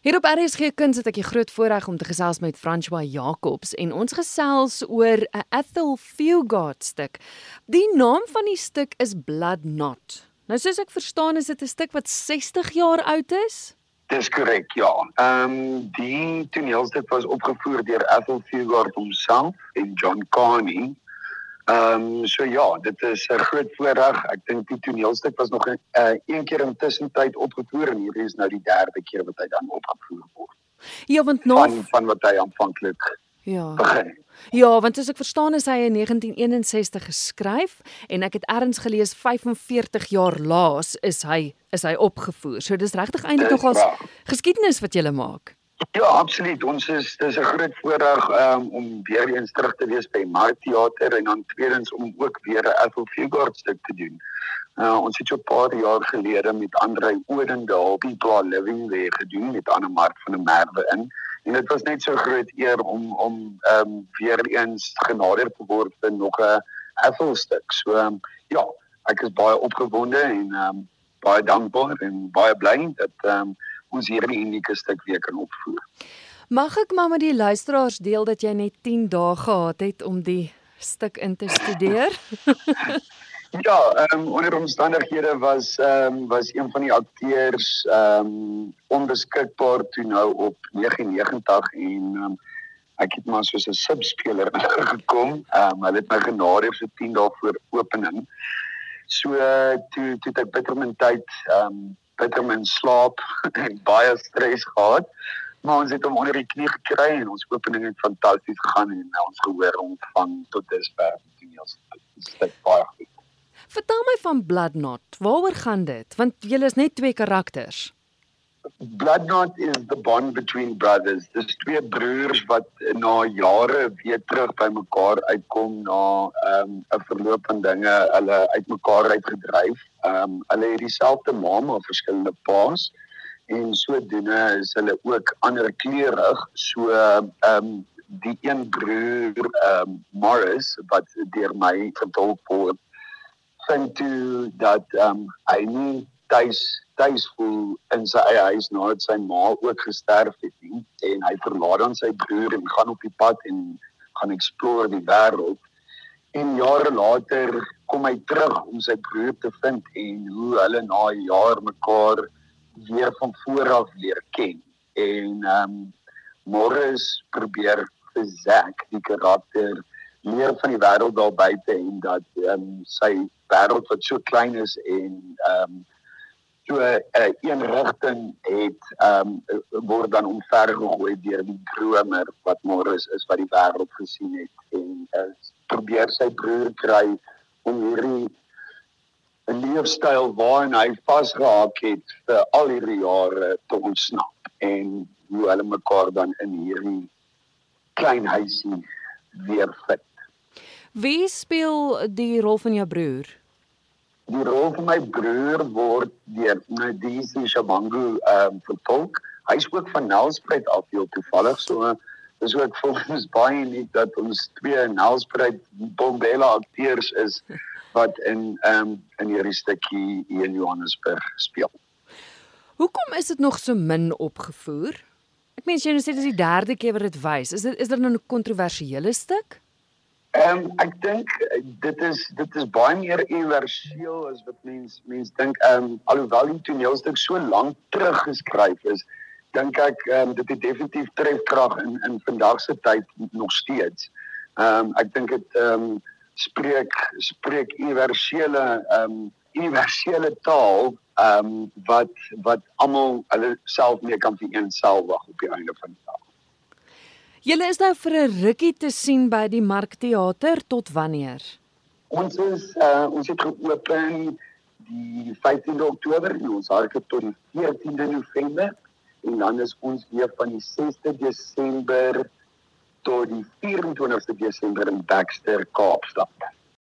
Hier op RSG Kuns het ek die groot voorreg om te gesels met François Jacobs en ons gesels oor 'n Ethel Fugard stuk. Die naam van die stuk is Blood Knot. Nou soos ek verstaan is dit 'n stuk wat 60 jaar oud is. Dis korrek, ja. Ehm um, die toneelstuk was opgevoer deur Ethel Fugard homself en John Carney. Ehm um, so ja, dit is 'n groot voorreg. Ek dink die toneelstuk was nog 'n uh, een keer intussen tyd opgevoer en hier is nou die derde keer wat hy dan opgevoer word. Ja, want nog van, van wat hy aanvanklik Ja. begin. Ja, want soos ek verstaan is hy in 1961 geskryf en ek het ergens gelees 45 jaar laas is hy is hy opgevoer. So dis regtig eintlik nogals geskiedenis wat jy maak. Ja, absoluut. Ons is dis 'n groot voorreg um, om weer eens terug te wees by Markteater en dan tweedens om ook weer 'n Ethel Fugard stuk te doen. Uh, ons het so 'n paar jaar gelede met Andre Odendaal People Are Living There gedoen met Anne Mark van der Merwe in. En dit was net so groot eer om om ehm um, weer eens genader te word vir nog 'n Ethel stuk. So um, ja, ek is baie opgewonde en ehm um, baie dankbaar en baie bly dat ehm um, ons hierdie unieke stuk weer kan opvoer. Mag ek maar met die luisteraars deel dat jy net 10 dae gehad het om die stuk in te studeer? Ja, ehm um, onder omstandighede was ehm um, was een van die akteurs ehm um, onbeskikbaar toe nou op 99 en ehm um, ek het maar soos 'n subspeler gekom. Ehm um, hulle het my genade vir 10 dae voor opening. So uh, toe toe het ek bitter min tyd ehm um, bitter min slaap en baie stres gehad. Maar ons het hom onder die knie gekry en ons opening het fantasties gegaan en ons gehoor ontvang tot dusver die toneelstuk. Dit is baie goed. Vertel my van Blood Knot. Waaroor gaan dit? Want julle is net twee karakters. Blood Knot is the bond between brothers. Dis twee broers wat na jare weer terug by mekaar uitkom na ehm, 'n um, verloop van dinge hulle uitmekaar uitgedryf. Ehm um, hulle het dieselfde ma maar verskillende paas en sodoende is hulle ook ander kleurig. So ehm um, die een broer ehm um, Morris wat deur my vertolk word vind toe dat ehm um, hy nie tuis tuis voel in sy eie huis nadat sy ma ook gesterf het nie en hy verlaat dan sy broer en gaan op die pad en gaan explore die wêreld. En jare later kom hy terug om sy broer te vind en hoe hulle na 'n jaar mekaar weer van voor af leer ken. En ehm um, Morris probeer vir Zack die karakter meer van die wêreld daar buite en dat ehm um, sy wêreld wat so klein is en ehm um, so 'n uh, een rigting het ehm um, word dan omvergegooi deur die dromer wat Morris is wat die wêreld gesien het en uh, probeer sy broer kry om hierdie leefstyl waarin hy vasgehaak het vir al hierdie jare te ontsnap en hoe hulle mekaar dan in hierdie klein huisie weer vind. Wie speel die rol van jou broer? Die rol van my broer word deur Nadisi Shabangu ehm um, vertolk. Hy's ook van Nelspruit af heel toevallig, so dis ook ons baie uniek dat ons twee Nelspruit Bombela akteurs is wat in ehm um, in hierdie stukkie hier in Johannesburg speel. Hoekom is dit nog so min opgevoer? Ek meen jy nou sê dis die derde keer wat dit wys. Is dit is dit nou 'n kontroversiële stuk? Ehm um, ek dink eh, dit is dit is baie meer universeel as wat mens mens dink. Ehm um, alhoewel die toneelstuk so lank terug geskryf is, dink ek ehm um, dit het definitief trefkrag in in vandag se tyd nog steeds. Ehm um, ek dink dit ehm um, spreek spreek universele ehm um, universele taal ehm um, wat wat almal hulle self mee kan vereenselwig op die einde van die. Julle is nou vir 'n rukkie te sien by die Markteater tot wanneer? Ons is uh, ons het geopen die 15de Oktober en ons hardloop tot die 14de November en dan is ons weer van die 6de Desember tot die 24ste Desember in Baxter Kaapstad.